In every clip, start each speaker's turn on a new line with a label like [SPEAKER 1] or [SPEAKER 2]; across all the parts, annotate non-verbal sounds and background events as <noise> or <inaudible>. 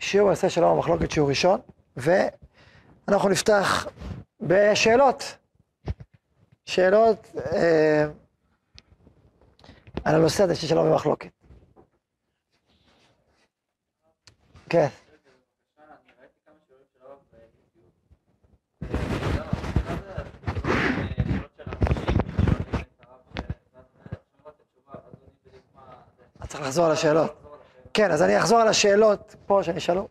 [SPEAKER 1] שיעור בנושא שלום המחלוקת שיעור ראשון, ואנחנו נפתח בשאלות. שאלות אה, על הנושא הזה של שלום ומחלוקת. כן. צריך לחזור על השאלות. כן, אז אני אחזור על השאלות פה שנשאלו.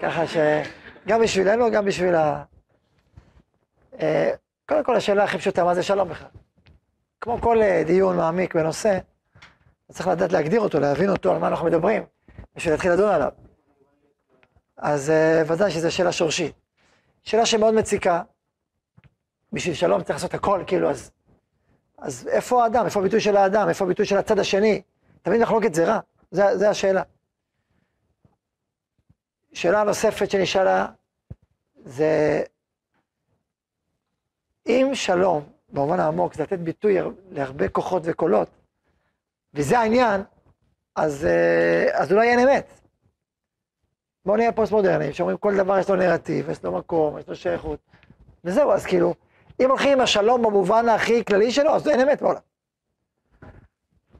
[SPEAKER 1] ככה שגם בשבילנו, גם בשביל ה... אה, קודם כל השאלה הכי פשוטה, מה זה שלום בכלל? כמו כל אה, דיון מעמיק בנושא, צריך לדעת להגדיר אותו, להבין אותו, על מה אנחנו מדברים, בשביל להתחיל לדון עליו. אז אה, ודאי שזו שאלה שורשית. שאלה שמאוד מציקה, בשביל שלום צריך לעשות הכל, כאילו, אז, אז איפה האדם? איפה הביטוי של האדם? איפה הביטוי של הצד השני? תמיד מחלוקת זה רע. זה השאלה. שאלה נוספת שנשאלה, זה אם שלום, במובן העמוק, זה לתת ביטוי להרבה כוחות וקולות, וזה העניין, אז, אה, אז אולי אין אמת. בואו נהיה פוסט-מודרניים, שאומרים כל דבר יש לו נרטיב, יש לו מקום, יש לו שייכות, וזהו, אז כאילו, אם הולכים עם השלום במובן הכי כללי שלו, אז אין אמת בעולם.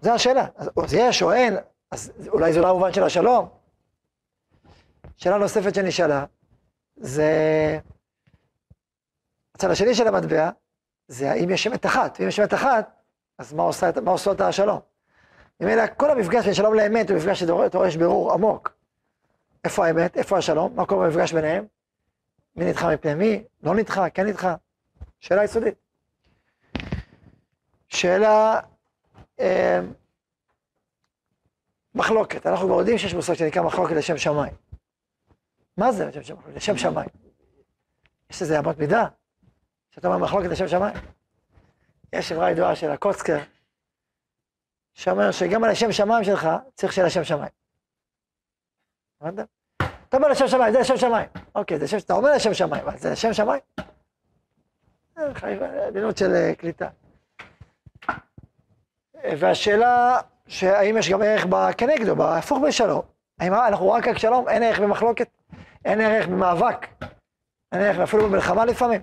[SPEAKER 1] זו השאלה. אז יש או אין, אז אולי זה לא המובן של השלום. שאלה נוספת שנשאלה, זה... הצד השני של המטבע, זה האם יש אמת אחת, ואם יש אמת אחת, אז מה, עושה, מה עושה אותה השלום? ממילא כל המפגש בין שלום לאמת הוא מפגש שדורש בירור עמוק. איפה האמת, איפה השלום, מה קורה במפגש ביניהם? מי נדחה מפני מי, לא נדחה, כן נדחה? שאלה יסודית. שאלה... אה, מחלוקת, אנחנו כבר יודעים שיש מושג שנקרא מחלוקת לשם שמיים. מה זה לשם שמיים? לשם שמיים. יש איזה אמות מידה, שאתה אומר מחלוקת לשם שמיים. יש אמרה ידועה של הקוצקר, שאומר שגם על השם שמיים שלך צריך שיהיה לשם שמיים. הבנת? אתה אומר לשם שמיים, זה לשם שמיים. אוקיי, זה שם, אתה אומר לשם שמיים, אבל זה לשם שמיים? עדינות של אה, קליטה. והשאלה שהאם יש גם ערך כנגדו, בהפוך בשלום. האם אנחנו רק על שלום, אין ערך במחלוקת, אין ערך במאבק, אין ערך אפילו במלחמה לפעמים.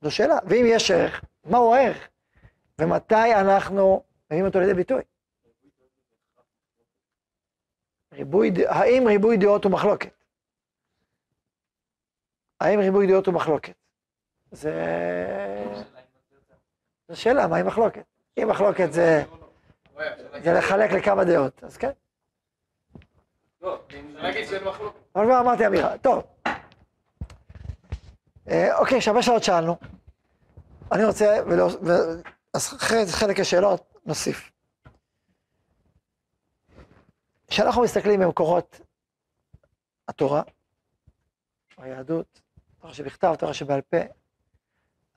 [SPEAKER 1] זו שאלה. ואם יש ערך, מהו הערך? ומתי אנחנו מביאים אותו לידי ביטוי? ריבוי, האם ריבוי דעות הוא מחלוקת? האם ריבוי דעות הוא מחלוקת? זה... זו שאלה, מהי מחלוקת? אם מחלוקת זה... זה לחלק לכמה דעות, אז כן.
[SPEAKER 2] לא, נגיד שאין מחלוקת.
[SPEAKER 1] אבל כבר אמרתי אמירה, טוב. אה, אוקיי, שווה שעות שאלנו. אני רוצה, אז אחרי חלק השאלות, נוסיף. כשאנחנו מסתכלים במקורות התורה, היהדות, תורה שבכתב, תורה שבעל פה,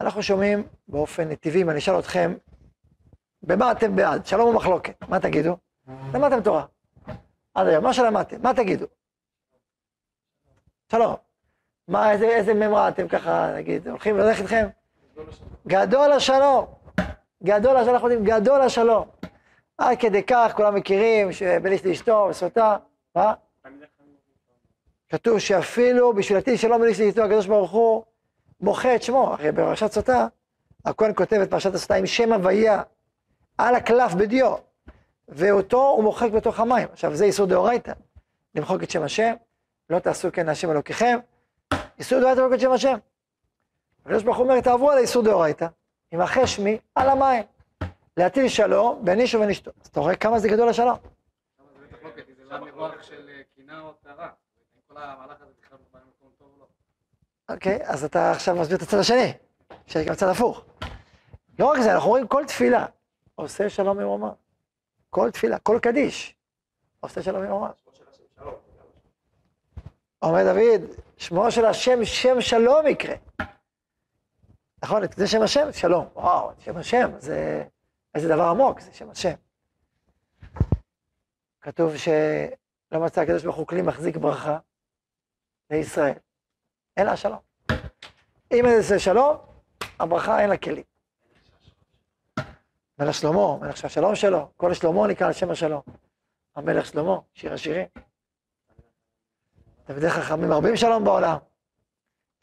[SPEAKER 1] אנחנו שומעים באופן נתיבי, אם אני אשאל אתכם, במה אתם בעד? שלום ומחלוקת. מה תגידו? למדתם תורה. עד היום, מה שלמדתם? מה תגידו? שלום. מה, איזה, איזה ממרה אתם ככה, נגיד, הולכים ללכת איתכם? גדול השלום. גדול השלום, אנחנו יודעים, גדול השלום. עד כדי כך, כולם מכירים, שבין איש לאשתו, וסוטה, מה? כתוב שאפילו בשביל עתיד שלום בין איש לאשתו, הקדוש ברוך הוא מוחה את שמו. הרי בפרשת סוטה, הכהן כותב את פרשת הסוטה עם שם הוויה. על הקלף בדיו, ואותו הוא מוחק בתוך המים. עכשיו, זה איסור דאורייתא, למחוק את שם השם, לא תעשו כן להשם אלוקיכם, איסור דאורייתא למחוק את שם השם. הקדוש ברוך הוא אומר, תעברו על האיסור דאורייתא, עם החשמי על המים, להטיל שלום בין איש ובין אשתו. אז אתה רואה כמה זה גדול השלום. אוקיי, אז אתה עכשיו מסביר את הצד השני, שיש גם צד הפוך. לא רק זה, אנחנו רואים כל תפילה, עושה שלום ממרומיו. כל תפילה, כל קדיש, עושה שלום ממרומיו. אומר דוד, שמו של השם, שם שלום יקרה. נכון, זה שם השם, שלום. וואו, שם השם, זה איזה דבר עמוק, זה שם השם. כתוב שלא מצא הקדוש ברוך הוא כלי מחזיק ברכה לישראל, אין לה שלום. אם לזה שלום, הברכה אין לה כלים. מלך שלמה, מלך שהשלום שלו, כל שלמה נקרא על שם השלום. המלך שלמה, שיר השירים. תלמידי חכמים מרבים שלום בעולם.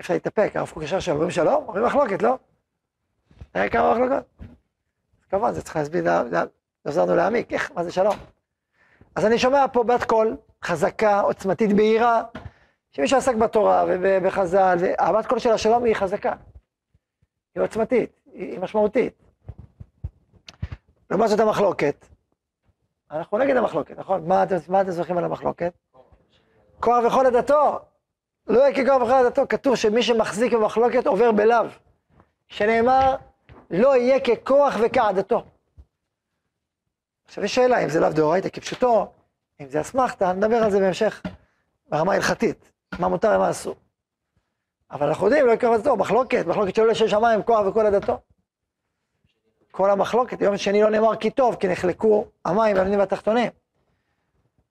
[SPEAKER 1] אפשר להתאפק, הרב קוק ישר שם, אומרים שלום? אומרים מחלוקת, לא? תראה כמה מחלוקות. כמובן, זה צריך להסביר, לנו להעמיק, איך, מה זה שלום? אז אני שומע פה בת קול חזקה, עוצמתית, בהירה, שמי שעסק בתורה ובחז"ל, הבת קול של השלום היא חזקה. היא עוצמתית, היא משמעותית. לעומת זאת המחלוקת, אנחנו נגד המחלוקת, נכון? מה אתם, מה אתם זוכרים על המחלוקת? כוח וכל עדתו. לא יהיה ככוח וכל עדתו, כתוב שמי שמחזיק במחלוקת עובר בלאו. שנאמר, לא יהיה ככוח וכעדתו. עכשיו יש שאלה, אם זה לאו דאורייתא כפשוטו, אם זה אסמכתא, נדבר על זה בהמשך, ברמה ההלכתית, מה מותר ומה אסור. אבל אנחנו יודעים, לא יקרה עדתו, מחלוקת, מחלוקת שלא לשם שמיים, כוח וכל עדתו. כל המחלוקת, יום שני לא נאמר כי טוב, כי נחלקו המים והעליונים והתחתונים.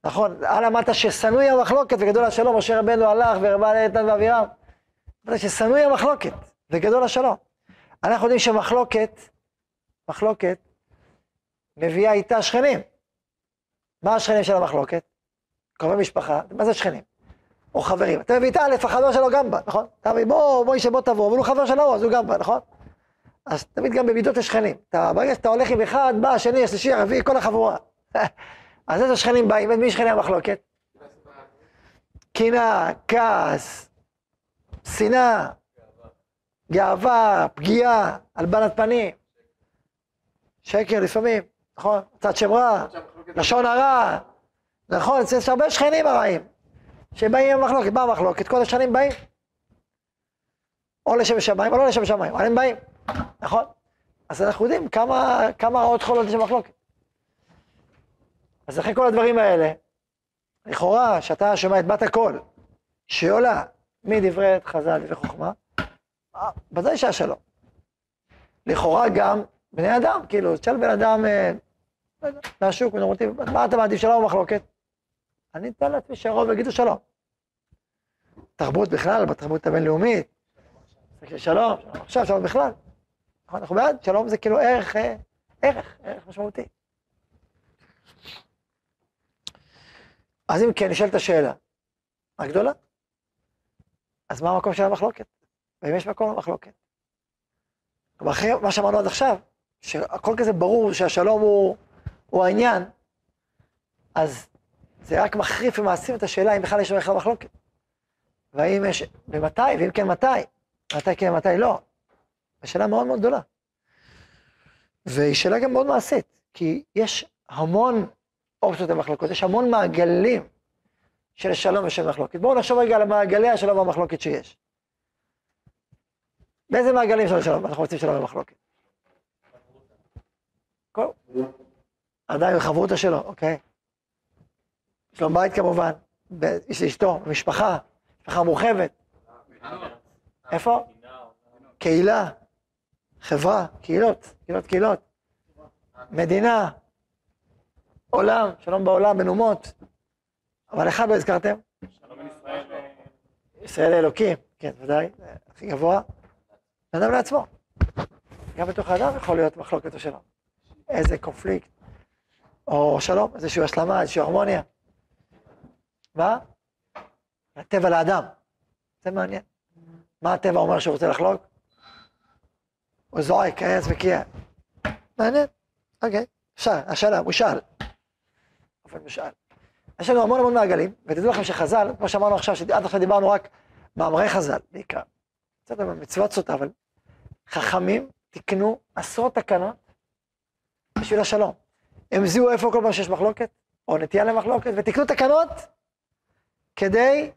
[SPEAKER 1] נכון, על המטה ששנואי המחלוקת וגדול השלום, משה רבנו הלך ורבה לאיתן ואבירם. ששנואי המחלוקת וגדול השלום. אנחנו יודעים שמחלוקת, מחלוקת, מביאה איתה שכנים. מה השכנים של המחלוקת? קרובי משפחה, מה זה שכנים? או חברים. אתה מביא את א', החבר שלו גם בא, נכון? אתה מביא, בוא, אישה, בוא תבוא, אבל הוא חבר שלו, אז הוא גם בא, נכון? אז תמיד גם במידות השכנים. אתה, ברגע שאתה הולך עם אחד, בא השני, השלישי, הרביעי, כל החבורה. <laughs> אז איזה שכנים באים? מי שכני המחלוקת? קנאה, כעס, שנאה, גאווה, פגיעה, הלבנת פנים, שקר לפעמים, נכון? קצת שם רע, לשון הרע, נכון? יש הרבה שכנים הרעים שבאים עם המחלוקת. מה המחלוקת? כל השכנים באים. או לשם שמיים או לא לשם שמיים, אבל הם באים, נכון? אז אנחנו יודעים כמה, כמה רעות חולות יש במחלוקת. אז אחרי כל הדברים האלה, לכאורה, שאתה שומע את בת הקול, שהיא עולה מדברי חז"ל וחוכמה, ודאי שהשלום. לכאורה גם בני אדם, כאילו, תשאל בן אדם אה, מהשוק, נורמטיבי, מה אתה מעדיף, שלום או? אני אתן לעצמי שהרוב יגידו שלום. תרבות בכלל, בתרבות הבינלאומית, שלום, עכשיו שלום בכלל. נכון, אנחנו בעד, שלום זה כאילו ערך, אה, ערך, ערך משמעותי. אז אם כן, נשאלת השאלה הגדולה, אז מה המקום של המחלוקת? ואם יש מקום למחלוקת. כלומר, אחרי מה שאמרנו עד עכשיו, שהכל כזה ברור שהשלום הוא, הוא העניין, אז זה רק מחריף ומעשים את השאלה אם בכלל יש בכלל מחלוקת. והאם יש, ומתי, ואם כן מתי, מתי כן ומתי לא. זו שאלה מאוד מאוד גדולה. והיא שאלה גם מאוד מעשית, כי יש המון אופציות למחלוקות, יש המון מעגלים של שלום ושל מחלוקת. בואו נחשוב רגע על מעגלי השלום והמחלוקת שיש. באיזה מעגלים של שלום אנחנו רוצים שלום ומחלוקת? עדיין חברותא שלו, אוקיי. שלום בית כמובן, איש לאשתו, משפחה, משפחה מורחבת. איפה? קהילה, חברה, קהילות, קהילות, קהילות. מדינה, עולם, שלום בעולם, בין אומות. אבל אחד לא הזכרתם? שלום ישראל. ישראל האלוקים, כן, ודאי, הכי גבוה. אדם לעצמו. גם בתוך האדם יכול להיות מחלוקת או שלום. איזה קונפליקט, או שלום, איזושהי השלמה, איזושהי הרמוניה. מה? הטבע לאדם. זה מעניין. מה הטבע אומר שהוא רוצה לחלוק? הוא זועק, כעץ וקיע. מעניין, אוקיי. אפשר, השאלה, הוא שאל. אופן משאל. יש לנו המון המון מעגלים, ותדעו לכם שחז"ל, כמו שאמרנו עכשיו, שעד עכשיו דיברנו רק מאמרי חז"ל, בעיקר. קצת מצוות סוטה, אבל חכמים תיקנו עשרות תקנות בשביל השלום. הם זיהו איפה כל פעם שיש מחלוקת, או נטייה למחלוקת, ותיקנו תקנות כדי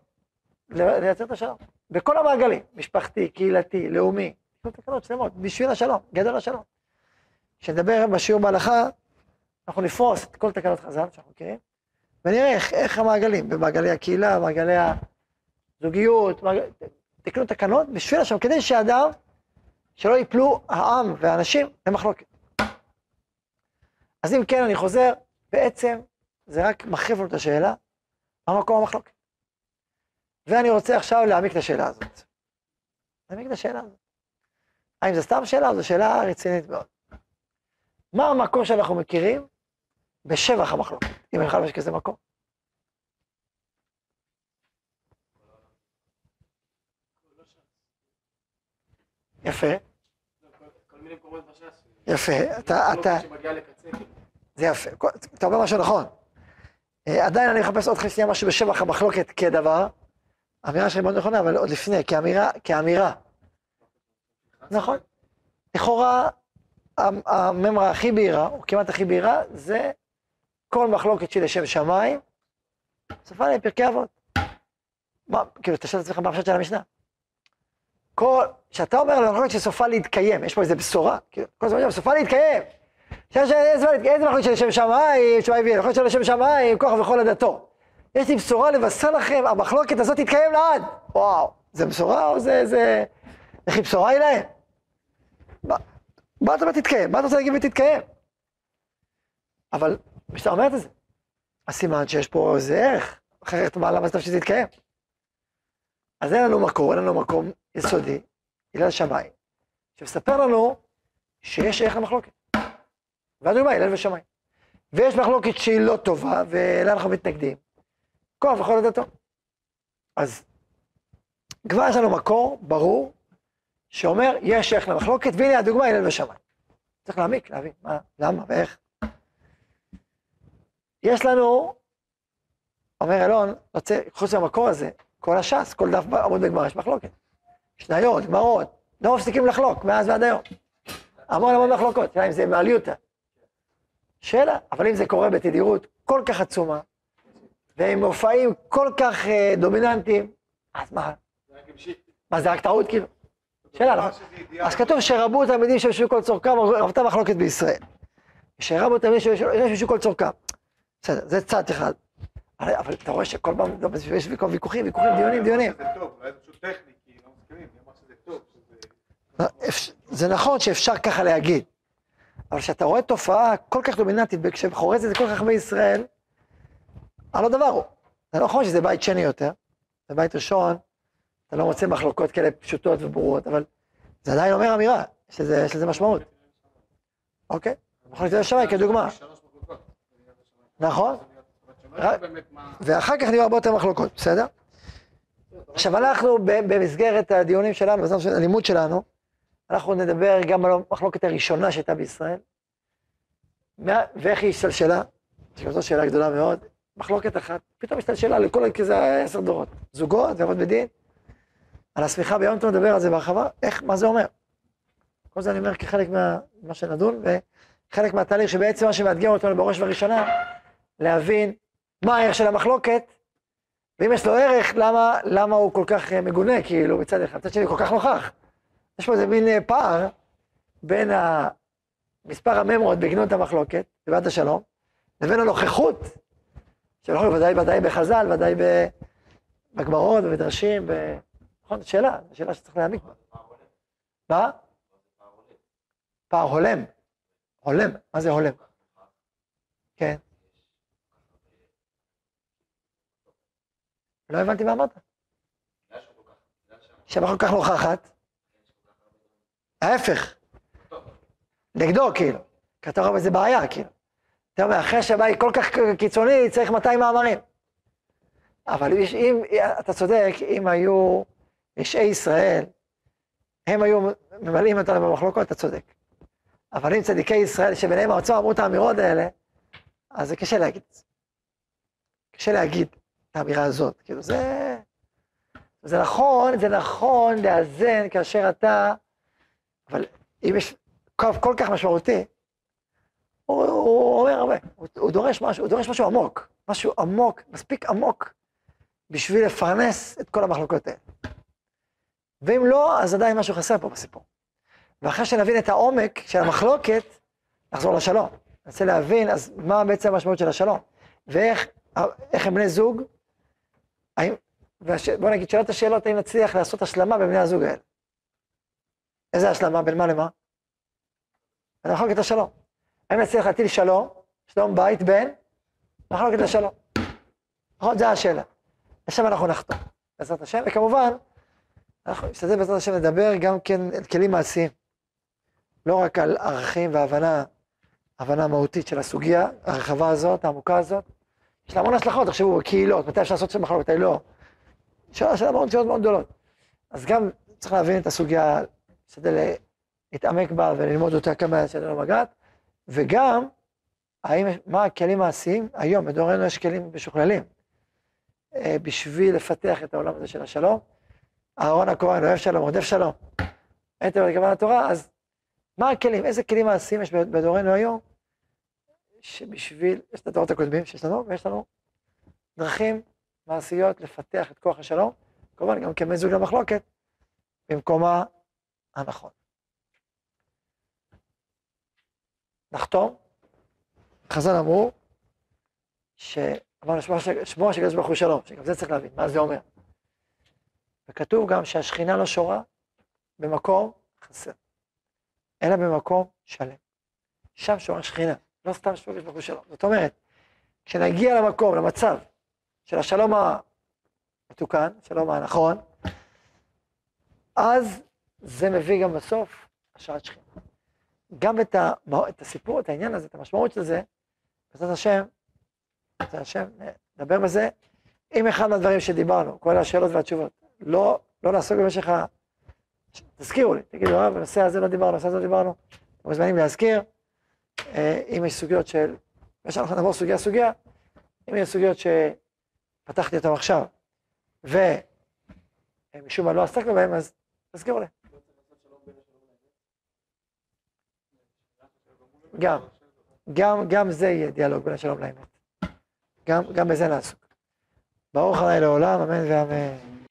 [SPEAKER 1] לייצר את השלום. בכל המעגלים, משפחתי, קהילתי, לאומי, תקנות שלמות, בשביל השלום, גדול השלום. כשנדבר בשיעור בהלכה, אנחנו נפרוס את כל תקנות חז"ל שאנחנו מכירים, ונראה איך, איך המעגלים, במעגלי הקהילה, מעגלי הזוגיות, מעגל... תקנו תקנות בשביל השלום, כדי שאדם, שלא יפלו העם והאנשים למחלוקת. אז אם כן, אני חוזר, בעצם זה רק מחריף לנו את השאלה, מה מקום המחלוקת. ואני רוצה עכשיו להעמיק את השאלה הזאת. להעמיק את השאלה הזאת. האם זו סתם שאלה? זו שאלה רצינית מאוד. מה המקום שאנחנו מכירים בשבח המחלוקת, אם אין לך כזה מקום? יפה. יפה, אתה, אתה... זה יפה, אתה אומר משהו נכון. אה, עדיין אני מחפש עוד חצי משהו בשבח המחלוקת כדבר. אמירה שלי מאוד נכונה, אבל עוד לפני, כאמירה, כאמירה. נכון. לכאורה, המ- הממרה הכי בהירה, או כמעט הכי בהירה, זה כל מחלוקת שהיא לשם שמיים, סופה לפרקי אבות. מה, כאילו, אתה שואל את עצמך מה הפשט של המשנה. כל, כשאתה אומר על מחלוקת שסופה להתקיים, יש פה איזה בשורה, כאילו, כל הזמן סופה להתקיים. איזה מחלוקת של לשם שמיים, שמיים ויהיה, מחלוקת של לשם שמיים, כוח וכל עדתו. יש לי בשורה לבשר לכם, המחלוקת הזאת תתקיים לעד. וואו, זה בשורה או זה, זה, איך היא בשורה היא להם? מה, מה אתה אומר תתקיים? מה אתה רוצה להגיד ותתקיים? אבל כשאתה אומר את זה, הסימן שיש פה איזה ערך, אחרת מה, למה זה טוב שזה יתקיים? אז אין לנו מקור, אין לנו מקום יסודי, הלל שמיים, שמספר לנו שיש ערך למחלוקת. והדוגמה הלל ושמיים. ויש מחלוקת שהיא לא טובה, ולה אנחנו מתנגדים. כוח וכל עדתו. אז כבר יש לנו מקור ברור, שאומר, יש ערך למחלוקת, והנה הדוגמה הלל ושמיים. צריך להעמיק, להבין, מה, למה ואיך. יש לנו, אומר אלון, רוצה, חוץ מהמקור הזה, כל הש"ס, כל דף עמוד בגמרא יש מחלוקת. משניות, גמרות, לא מפסיקים לחלוק, מאז ועד היום. המון המון מחלוקות, השאלה אם זה מעליותא. שאלה, אבל אם זה קורה בתדירות כל כך עצומה, ועם מופעים כל כך אה, דומיננטיים, אז מה? מה זה רק טעות כאילו? שאלה, נכון?
[SPEAKER 3] שזה אידיאל.
[SPEAKER 1] אז כתוב שרבו תלמידים שיושבים כל צורכם, רבתה מחלוקת בישראל. שרבו תלמידים שיושבים כל צורכם. בסדר, זה צד אחד. אבל אתה רואה שכל פעם יש ויכוחים, ויכוחים, דיונים, דיונים.
[SPEAKER 3] זה טוב, אולי זה פשוט טכני, כי לא מסכימים, מי אמר שזה טוב, שזה...
[SPEAKER 1] לא, אפ- זה נכון שאפשר ככה להגיד, אבל כשאתה רואה תופעה כל כך דומיננטית, כשחורזת כל כך הרבה ישראל, הלא דבר הוא. זה לא נכון שזה בית שני יותר, זה בית ראשון, אתה לא מוצא מחלוקות כאלה פשוטות וברורות, אבל זה עדיין אומר אמירה, יש לזה, יש לזה משמעות. אוקיי? אנחנו ניתן לשמיים כדוגמה. נכון? ואחר כך נראה הרבה יותר מחלוקות, בסדר? עכשיו אנחנו במסגרת הדיונים שלנו, בזמן של הלימוד שלנו, אנחנו נדבר גם על המחלוקת הראשונה שהייתה בישראל, ואיך היא השתלשלה, זו שאלה גדולה מאוד, מחלוקת אחת, פתאום השתלשלה לכל כזה עשר דורות, זוגות ועבוד בדין, על השמיכה ביום טוב נדבר על זה בהרחבה, איך, מה זה אומר. כל זה אני אומר כחלק מה- ממה שנדון, וחלק מהתהליך שבעצם מה שמאתגר אותנו בראש ובראשונה, להבין מה הערך של המחלוקת, ואם יש לו ערך, למה, למה הוא כל כך אה, מגונה, כאילו, מצד אחד. מצד שני, כל כך נוכח. יש פה איזה מין אה, פער בין מספר הממרות בגנות המחלוקת, בבת השלום, לבין הנוכחות של ודאי ודאי בחז"ל, ודאי בגמרות, במדרשים, ב... נכון, זו שאלה, זו שאלה שצריך להעמיק בה. מה? פער הולם. הולם, מה זה הולם? כן. לא הבנתי מה אמרת. שהמחלוקת כל כך נוכחת. ההפך. נגדו, כאילו. כי אתה רואה בזה בעיה, כאילו. אתה אומר, אחרי שהבעיה היא כל כך קיצוני, צריך 200 מאמרים. אבל אם, אתה צודק, אם היו רשעי ישראל, הם היו ממלאים אותנו במחלוקות, אתה צודק. אבל אם צדיקי ישראל, שביניהם האוצר אמרו את האמירות האלה, אז זה קשה להגיד. את זה. קשה להגיד את האמירה הזאת. כאילו, זה... זה נכון, זה נכון לאזן כאשר אתה... אבל אם יש קו כל כך משמעותי, הוא, הוא אומר הרבה, הוא, הוא דורש משהו, הוא דורש משהו עמוק, משהו עמוק, מספיק עמוק, בשביל לפרנס את כל המחלוקות האלה. ואם לא, אז עדיין משהו חסר פה בסיפור. ואחרי שנבין את העומק של המחלוקת, נחזור לשלום. ננסה להבין, אז מה בעצם המשמעות של השלום? ואיך איך הם בני זוג? האם, והש... בוא נגיד, שאלת השאלות, האם נצליח לעשות השלמה בין בני הזוג האלה? איזה השלמה? בין מה למה? בין מחלוקת לשלום. האם נצליח להטיל שלום, שלום בית בין מחלוקת לשלום? נכון? זו השאלה. לשם אנחנו נחתום, בעזרת השם, וכמובן, אנחנו נשתדל בעזרת השם לדבר גם כן על כלים מעשיים. לא רק על ערכים והבנה, הבנה מהותית של הסוגיה הרחבה הזאת, העמוקה הזאת. יש לה המון השלכות, תחשבו, קהילות, מתי אפשר לעשות שם מחלוקת, מתי לא. שאלה שאלה מאוד שאלות מאוד גדולות. אז גם צריך להבין את הסוגיה להשתדל להתעמק בה וללמוד אותה כמה שאני לא מגעת, וגם, האם, מה הכלים מעשיים? היום, בדורנו יש כלים משוכללים, אה, בשביל לפתח את העולם הזה של השלום. אהרון הכהן אוהב שלום, רודף שלום. אין תמיד כוונה לתורה, אז מה הכלים, איזה כלים מעשיים יש בדורנו היום, שבשביל, יש את הדורות הקודמים שיש לנו, ויש לנו דרכים מעשיות לפתח את כוח השלום, כמובן גם כמזוג למחלוקת, במקומה הנכון. נחתום. חז"ל אמרו, שאמרנו שמו של הקדוש ברוך הוא שלום, שגם זה צריך להבין, מה זה אומר. וכתוב גם שהשכינה לא שורה במקום חסר, אלא במקום שלם. שם שורה שכינה, לא סתם הקדוש ברוך הוא שלום. זאת אומרת, כשנגיע למקום, למצב של השלום המתוקן, שלום הנכון, אז זה מביא גם בסוף השעת שכינה. גם את, ה, את הסיפור, את העניין הזה, את המשמעות של זה, בעזרת השם, בעזרת השם, נדבר בזה עם אחד מהדברים שדיברנו, כל השאלות והתשובות. לא, לא לעסוק במשך ה... תזכירו לי, תגידו, אה, בנושא הזה לא דיברנו, בנושא הזה לא דיברנו. אתם מוזמנים להזכיר, אה, אם יש סוגיות של... אנחנו נעבור סוגיה סוגיה, אם יש סוגיות שפתחתי אותן עכשיו, ומשום מה לא עסקנו בהן, אז תזכירו לי. גם, גם, גם זה יהיה דיאלוג בין השלום לאמת. גם, גם בזה נעסוק. ברוך ה' לעולם, אמן ואמן.